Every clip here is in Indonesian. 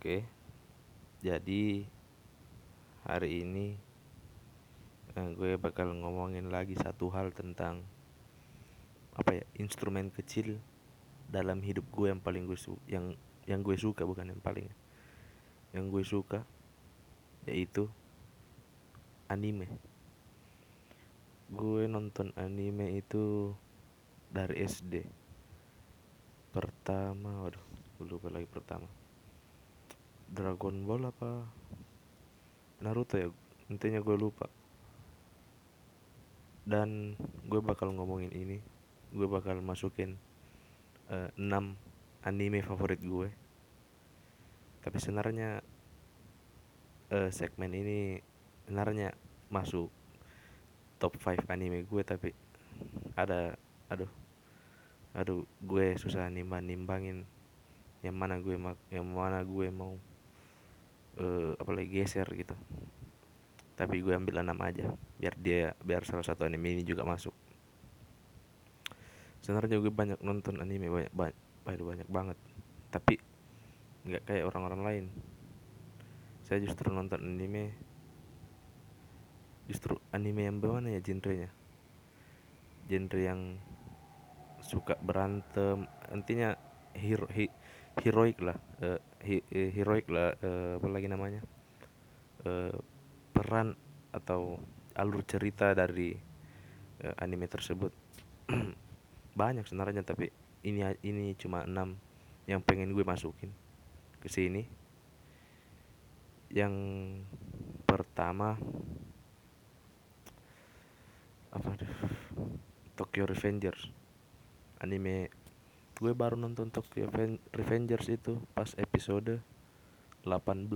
Oke, jadi hari ini eh, gue bakal ngomongin lagi satu hal tentang apa ya instrumen kecil dalam hidup gue yang paling gue su yang yang gue suka bukan yang paling yang gue suka yaitu anime. Gue nonton anime itu dari SD. Pertama, waduh, lupa lagi pertama. Dragon Ball apa? Naruto ya intinya gue lupa. Dan gue bakal ngomongin ini gue bakal masukin uh, 6 anime favorit gue tapi sebenarnya uh, segmen ini sebenarnya masuk top 5 anime gue tapi ada aduh aduh gue susah nimbang nimbangin yang mana gue yang mana gue mau uh, apalagi geser gitu. Tapi gue ambil enam aja biar dia biar salah satu anime ini juga masuk. Sebenarnya gue banyak nonton anime banyak banyak banyak, banyak banget. Tapi nggak kayak orang-orang lain. Saya justru nonton anime justru anime yang bagaimana ya genrenya. Genre yang suka berantem intinya hero hi, heroik lah uh, uh, heroik lah uh, apa lagi namanya uh, peran atau alur cerita dari uh, anime tersebut. Banyak sebenarnya tapi ini ini cuma enam yang pengen gue masukin ke sini. Yang pertama apa Tokyo Revengers anime gue baru nonton Tokyo Revengers itu pas episode 18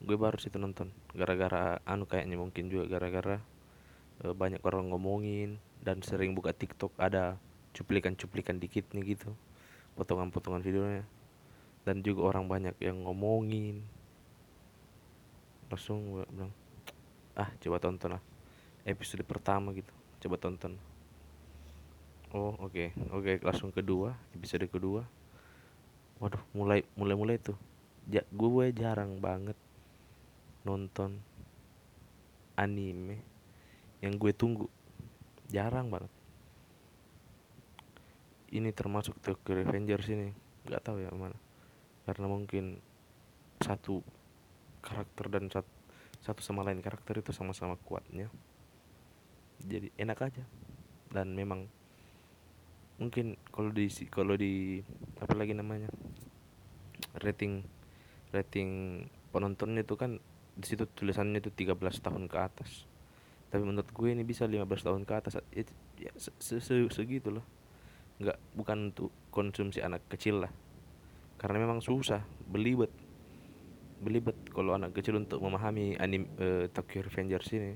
gue baru situ nonton gara-gara anu kayaknya mungkin juga gara-gara e, banyak orang ngomongin dan sering buka TikTok ada cuplikan-cuplikan dikit nih gitu potongan-potongan videonya. Dan juga orang banyak yang ngomongin. Langsung gue bilang ah coba tonton lah episode pertama gitu coba tonton oh oke. Okay. oke okay, langsung kedua episode kedua. Waduh mulai mulai mulai tuh. Ja, gue jarang banget nonton anime yang gue tunggu. Jarang banget. Ini termasuk Tokyo Revengers ini. Nggak tahu ya mana. Karena mungkin satu karakter dan satu, satu sama lain karakter itu sama-sama kuatnya. Jadi enak aja. Dan memang mungkin kalau di kalau di apa lagi namanya rating rating penontonnya itu kan di situ tulisannya itu 13 tahun ke atas. Tapi menurut gue ini bisa 15 tahun ke atas ya, ya se, se, se, segitu loh. Nggak bukan untuk konsumsi anak kecil lah. Karena memang susah belibet. Belibet kalau anak kecil untuk memahami anime uh, Tokyo Revengers ini.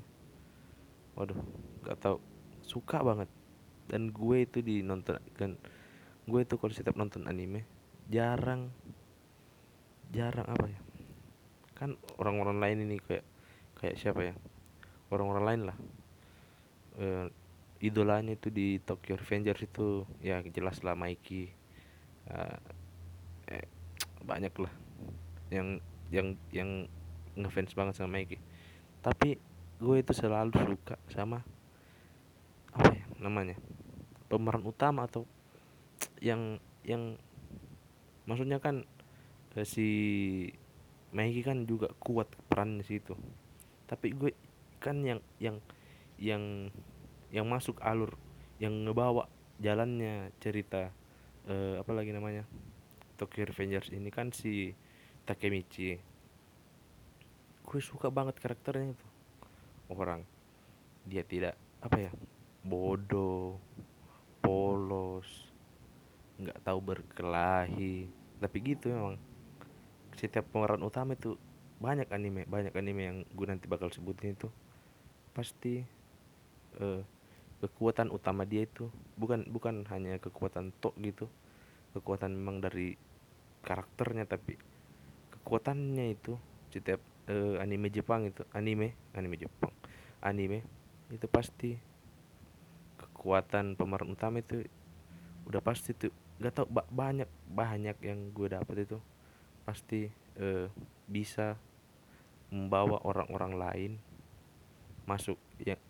Waduh nggak tahu suka banget dan gue itu di nonton kan gue itu kalau setiap nonton anime jarang jarang apa ya kan orang-orang lain ini kayak kayak siapa ya orang-orang lain lah. E, idolanya itu di Tokyo Revengers itu ya jelas lah Mikey uh, eh, banyak lah yang yang yang ngefans banget sama Mikey. Tapi gue itu selalu suka sama apa ya namanya pemeran utama atau yang yang maksudnya kan eh, si Maggie kan juga kuat perannya situ. Tapi gue kan yang yang yang yang masuk alur yang ngebawa jalannya cerita uh, apa lagi namanya Tokyo Revengers ini kan si Takemichi. Gue suka banget karakternya itu. Orang dia tidak apa ya bodoh polos nggak tahu berkelahi. Tapi gitu memang setiap pemeran utama itu banyak anime banyak anime yang gue nanti bakal sebutin itu. Pasti uh, kekuatan utama dia itu bukan bukan hanya kekuatan tok gitu kekuatan memang dari karakternya tapi kekuatannya itu setiap uh, anime Jepang itu anime anime Jepang anime itu pasti kekuatan pemeran utama itu udah pasti tuh gak tau ba banyak banyak yang gue dapat itu. Pasti uh, bisa membawa orang-orang lain masuk ya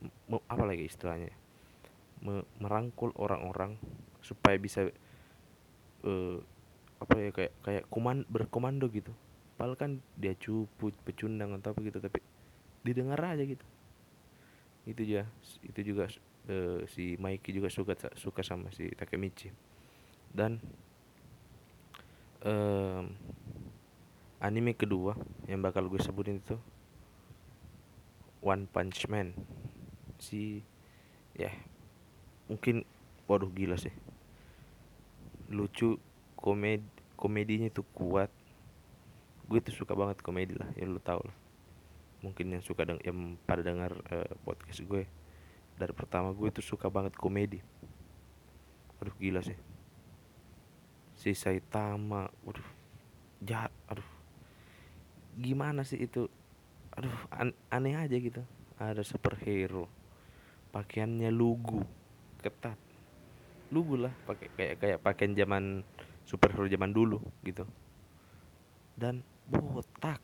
apa lagi istilahnya merangkul orang-orang supaya bisa uh, apa ya kayak kayak kuman berkomando gitu. Padahal kan dia cupu pecundang atau apa gitu tapi didengar aja gitu. Itu ya itu juga uh, si Mikey juga suka suka sama si Takemichi. Dan um, anime kedua yang bakal gue sebutin itu One Punch Man. Si ya mungkin waduh gila sih. Lucu komedi komedinya itu kuat. Gue tuh suka banget komedi lah ya lu tau lah. Mungkin yang suka deng yang pada dengar uh, podcast gue dari pertama gue tuh suka banget komedi. Aduh gila sih. Si Saitama aduh jahat aduh. Gimana sih itu? Aduh an aneh aja gitu. Ada superhero pakaiannya lugu ketat. Lugu lah pakai kayak kayak pakaian zaman superhero zaman dulu gitu. Dan botak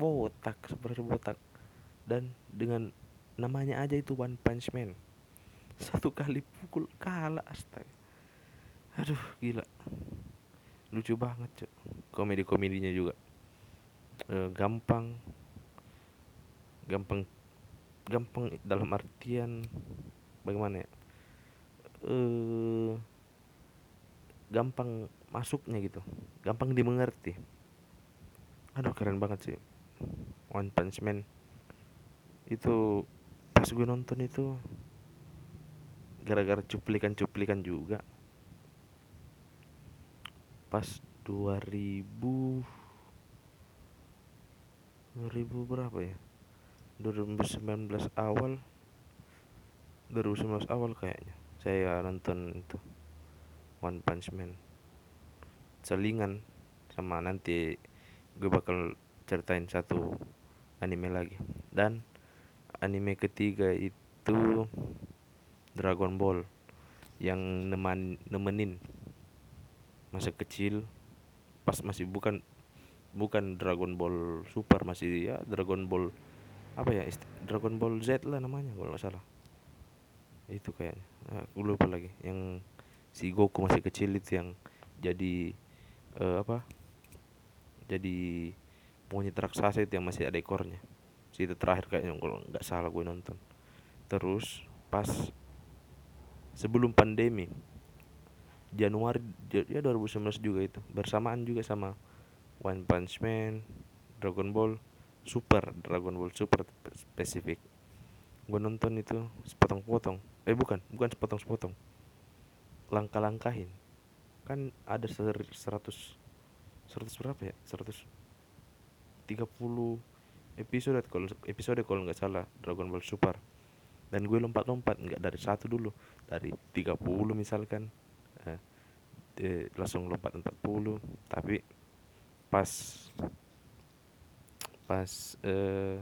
botak seperti botak. Dan dengan namanya aja itu One Punch Man. Satu kali pukul kalah astaga. Aduh gila. Lucu banget cok komedi komedinya juga. E, gampang. Gampang gampang dalam artian bagaimana ya? E, gampang masuknya gitu. Gampang dimengerti. Aduh keren banget sih. One Punch Man. Itu pas gue nonton itu gara-gara cuplikan-cuplikan juga. Pas 2000 2000 berapa ya? 2019 awal 2019 awal kayaknya saya nonton itu One Punch Man. Selingan sama nanti gue bakal ceritain satu anime lagi. Dan anime ketiga itu Dragon Ball yang neman nemenin masa kecil. Pas masih bukan bukan Dragon Ball Super masih ya Dragon Ball apa ya Dragon Ball Z lah namanya kalau nggak salah. Itu kayaknya. Nah, gue lupa lagi. Yang si Goku masih kecil itu yang jadi uh, apa jadi monyet raksasa itu yang masih ada ekornya itu terakhir kayaknya kalau nggak salah gue nonton. Terus pas sebelum pandemi Januari ya 2019 juga itu bersamaan juga sama One Punch Man Dragon Ball Super Dragon Ball Super spesifik. Gue nonton itu sepotong-potong eh bukan bukan sepotong-sepotong. Langkah-langkahin. Kan ada seratus seratus berapa ya? seratus tiga puluh episode kalau episode kalau nggak salah Dragon Ball Super. Dan gue lompat-lompat nggak dari satu dulu dari tiga puluh misalkan. Eh, eh, langsung lompat empat puluh tapi pas pas eh,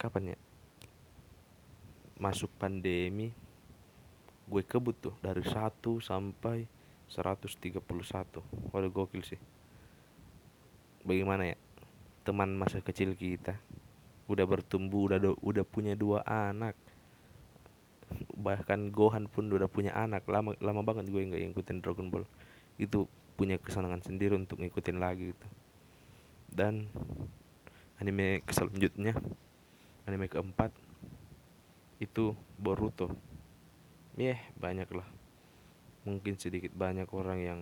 kapan ya? Masuk pandemi gue kebut tuh dari 1 sampai 131 waduh gokil sih. Bagaimana ya teman masa kecil kita. Udah bertumbuh udah udah punya dua anak. Bahkan Gohan pun udah punya anak. Lama lama banget gue nggak ngikutin Dragon Ball. Itu punya kesenangan sendiri untuk ngikutin lagi gitu dan anime selanjutnya anime keempat itu Boruto. Ya banyak lah. Mungkin sedikit banyak orang yang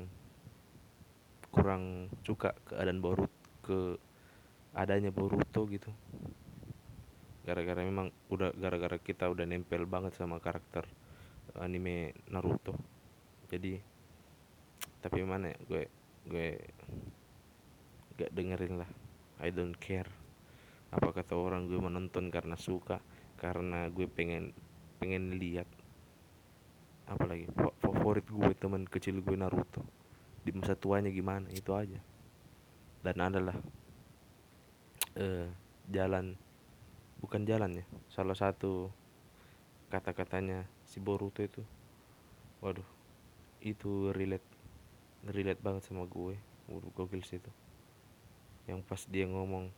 kurang suka keadaan Boruto ke adanya Boruto gitu. Gara-gara memang udah gara-gara kita udah nempel banget sama karakter anime Naruto. Jadi tapi mana ya gue gue gak dengerin lah. I don't care apa kata orang gue menonton karena suka karena gue pengen pengen lihat apalagi favorit gue teman kecil gue Naruto. Di masa tuanya gimana itu aja. Dan adalah uh, jalan. Bukan jalan ya salah satu kata-katanya si Boruto itu. Waduh itu relate relate banget sama gue gokil sih itu. Yang pas dia ngomong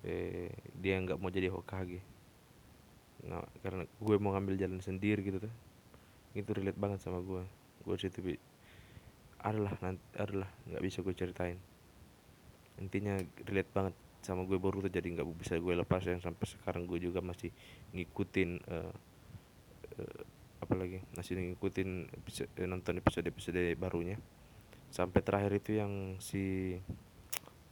eh dia nggak mau jadi Hokage. Nah, karena gue mau ngambil jalan sendiri gitu tuh itu relate banget sama gue. Gue situ bi adalah nanti adalah nggak bisa gue ceritain intinya relate banget sama gue baru tuh jadi nggak bisa gue lepas. Yang sampai sekarang gue juga masih ngikutin uh, uh, apalagi masih ngikutin episode, eh, nonton episode episode barunya. Sampai terakhir itu yang si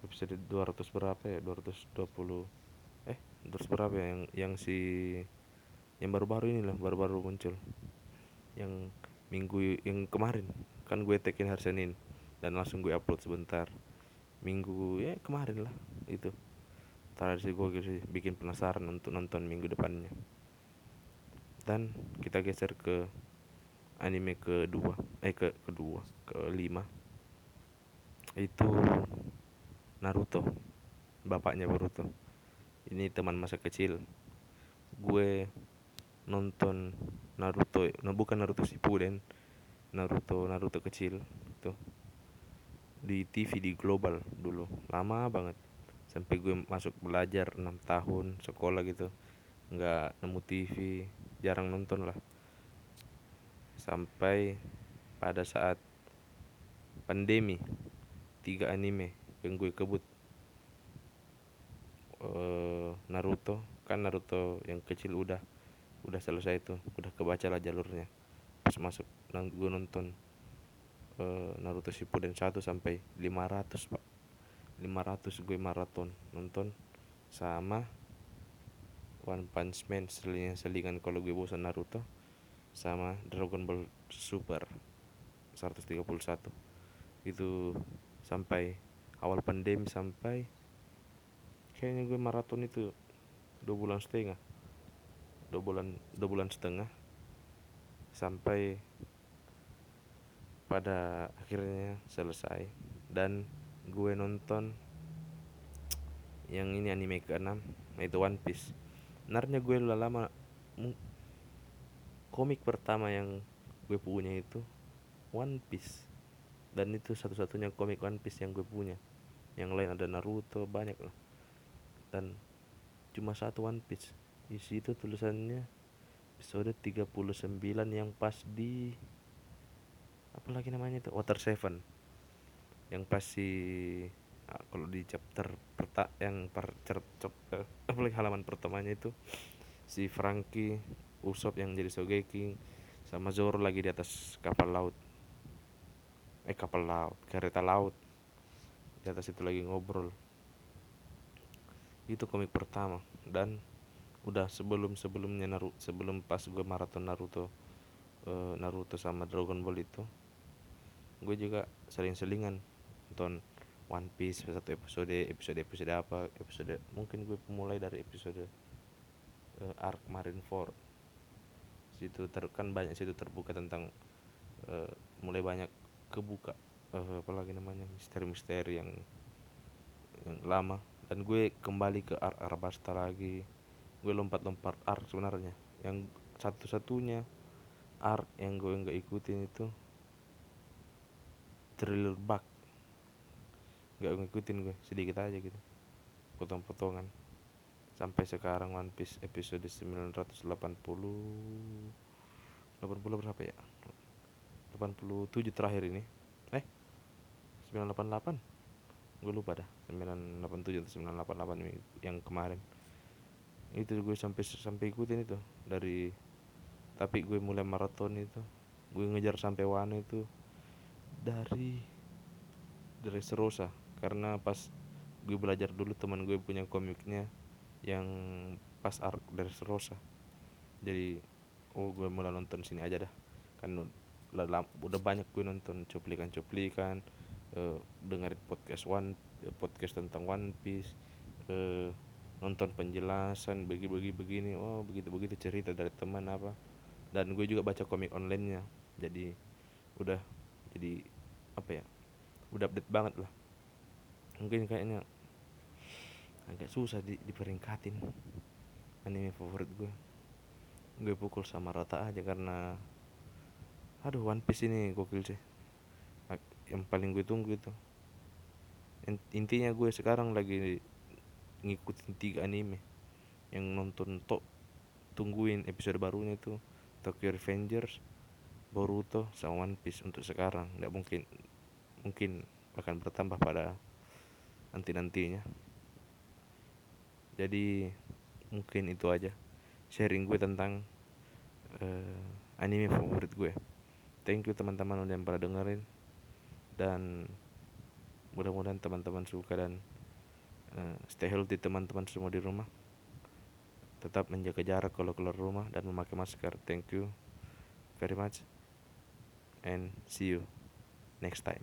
episode 200 berapa ya 220 eh 200 berapa ya yang yang si yang baru-baru ini lah baru-baru muncul. Yang minggu yang kemarin. Kan gue tekin hari Senin dan langsung gue upload sebentar minggu ya kemarin lah itu. Terakhir sih gue sih bikin penasaran untuk nonton minggu depannya. Dan kita geser ke anime kedua eh ke kedua kelima. Itu Naruto bapaknya Boruto. Ini teman masa kecil. Gue nonton Naruto nah bukan Naruto Shippuden Naruto Naruto kecil itu di TV di global dulu. Lama banget. Sampai gue masuk belajar enam tahun sekolah gitu. Nggak nemu TV jarang nonton lah. Sampai pada saat pandemi tiga anime yang gue kebut. Uh, Naruto kan Naruto yang kecil udah udah selesai itu udah kebaca lah jalurnya. Pas masuk gue nonton uh, Naruto Shippuden 1 sampai 500 pak. 500 gue maraton nonton sama One Punch Man selingan selingan kalau gue bosan Naruto sama Dragon Ball Super 131 itu sampai awal pandemi sampai kayaknya gue maraton itu dua bulan setengah. Dua bulan dua bulan setengah. Sampai pada akhirnya selesai. Dan gue nonton yang ini anime ke-6 yaitu One Piece. Sebenarnya gue lama komik pertama yang gue punya itu One Piece. Dan itu satu-satunya komik One Piece yang gue punya. Yang lain ada Naruto banyak lah. Dan cuma satu One Piece. Isi itu tulisannya episode 39 yang pas di apa lagi namanya itu? Water Seven. Yang pas si nah, kalau di chapter perta yang per chapter apalagi halaman pertamanya itu si Franky Usopp yang jadi Sogeki sama Zoro lagi di atas kapal laut. Eh kapal laut kereta laut. Di atas itu lagi ngobrol. Itu komik pertama. Dan udah sebelum sebelumnya Naruto sebelum pas gue maraton Naruto uh, Naruto sama Dragon Ball itu gue juga sering-selingan nonton One Piece satu episode episode episode apa episode mungkin gue mulai dari episode uh, arc Marineford situ ter kan banyak situ terbuka tentang uh, mulai banyak kebuka uh, apalagi namanya misteri-misteri yang yang lama. Dan gue kembali ke arc Arabasta lagi. Gue lompat-lompat arc sebenarnya. Yang satu-satunya arc yang gue nggak ikutin itu thriller bug nggak ngikutin gue sedikit aja gitu. Potong-potongan. Sampai sekarang One Piece episode 980 80 berapa ya? 87 terakhir ini. Eh 988 gue lupa dah 987 atau 988 yang kemarin. Itu gue sampai sampai ikutin itu. Dari tapi gue mulai maraton itu. Gue ngejar sampai Wano itu dari Serosa karena pas gue belajar dulu teman gue punya komiknya yang pas arc dari Rosa. Jadi oh gue mulai nonton sini aja dah. Kan udah banyak gue nonton cuplikan-cuplikan uh, dengerin podcast one uh, podcast tentang One Piece uh, nonton penjelasan bagi-bagi begini oh begitu begitu cerita dari teman apa. Dan gue juga baca komik onlinenya. Jadi udah jadi apa ya udah update banget lah. Mungkin kayaknya agak susah di, diperingkatin anime favorit gue gue pukul sama rata aja karena aduh One Piece ini gokil sih. Yang paling gue tunggu itu. Intinya gue sekarang lagi ngikutin tiga anime. Yang nonton tok tungguin episode barunya itu Tokyo Revengers Boruto sama One Piece untuk sekarang. Nggak mungkin mungkin akan bertambah pada nanti nantinya jadi mungkin itu aja sharing gue tentang uh, anime favorit gue. Thank you teman-teman yang pernah dengerin. Dan mudah-mudahan teman-teman suka dan uh, stay healthy teman-teman semua di rumah. Tetap menjaga jarak kalau keluar rumah dan memakai masker. Thank you very much and see you next time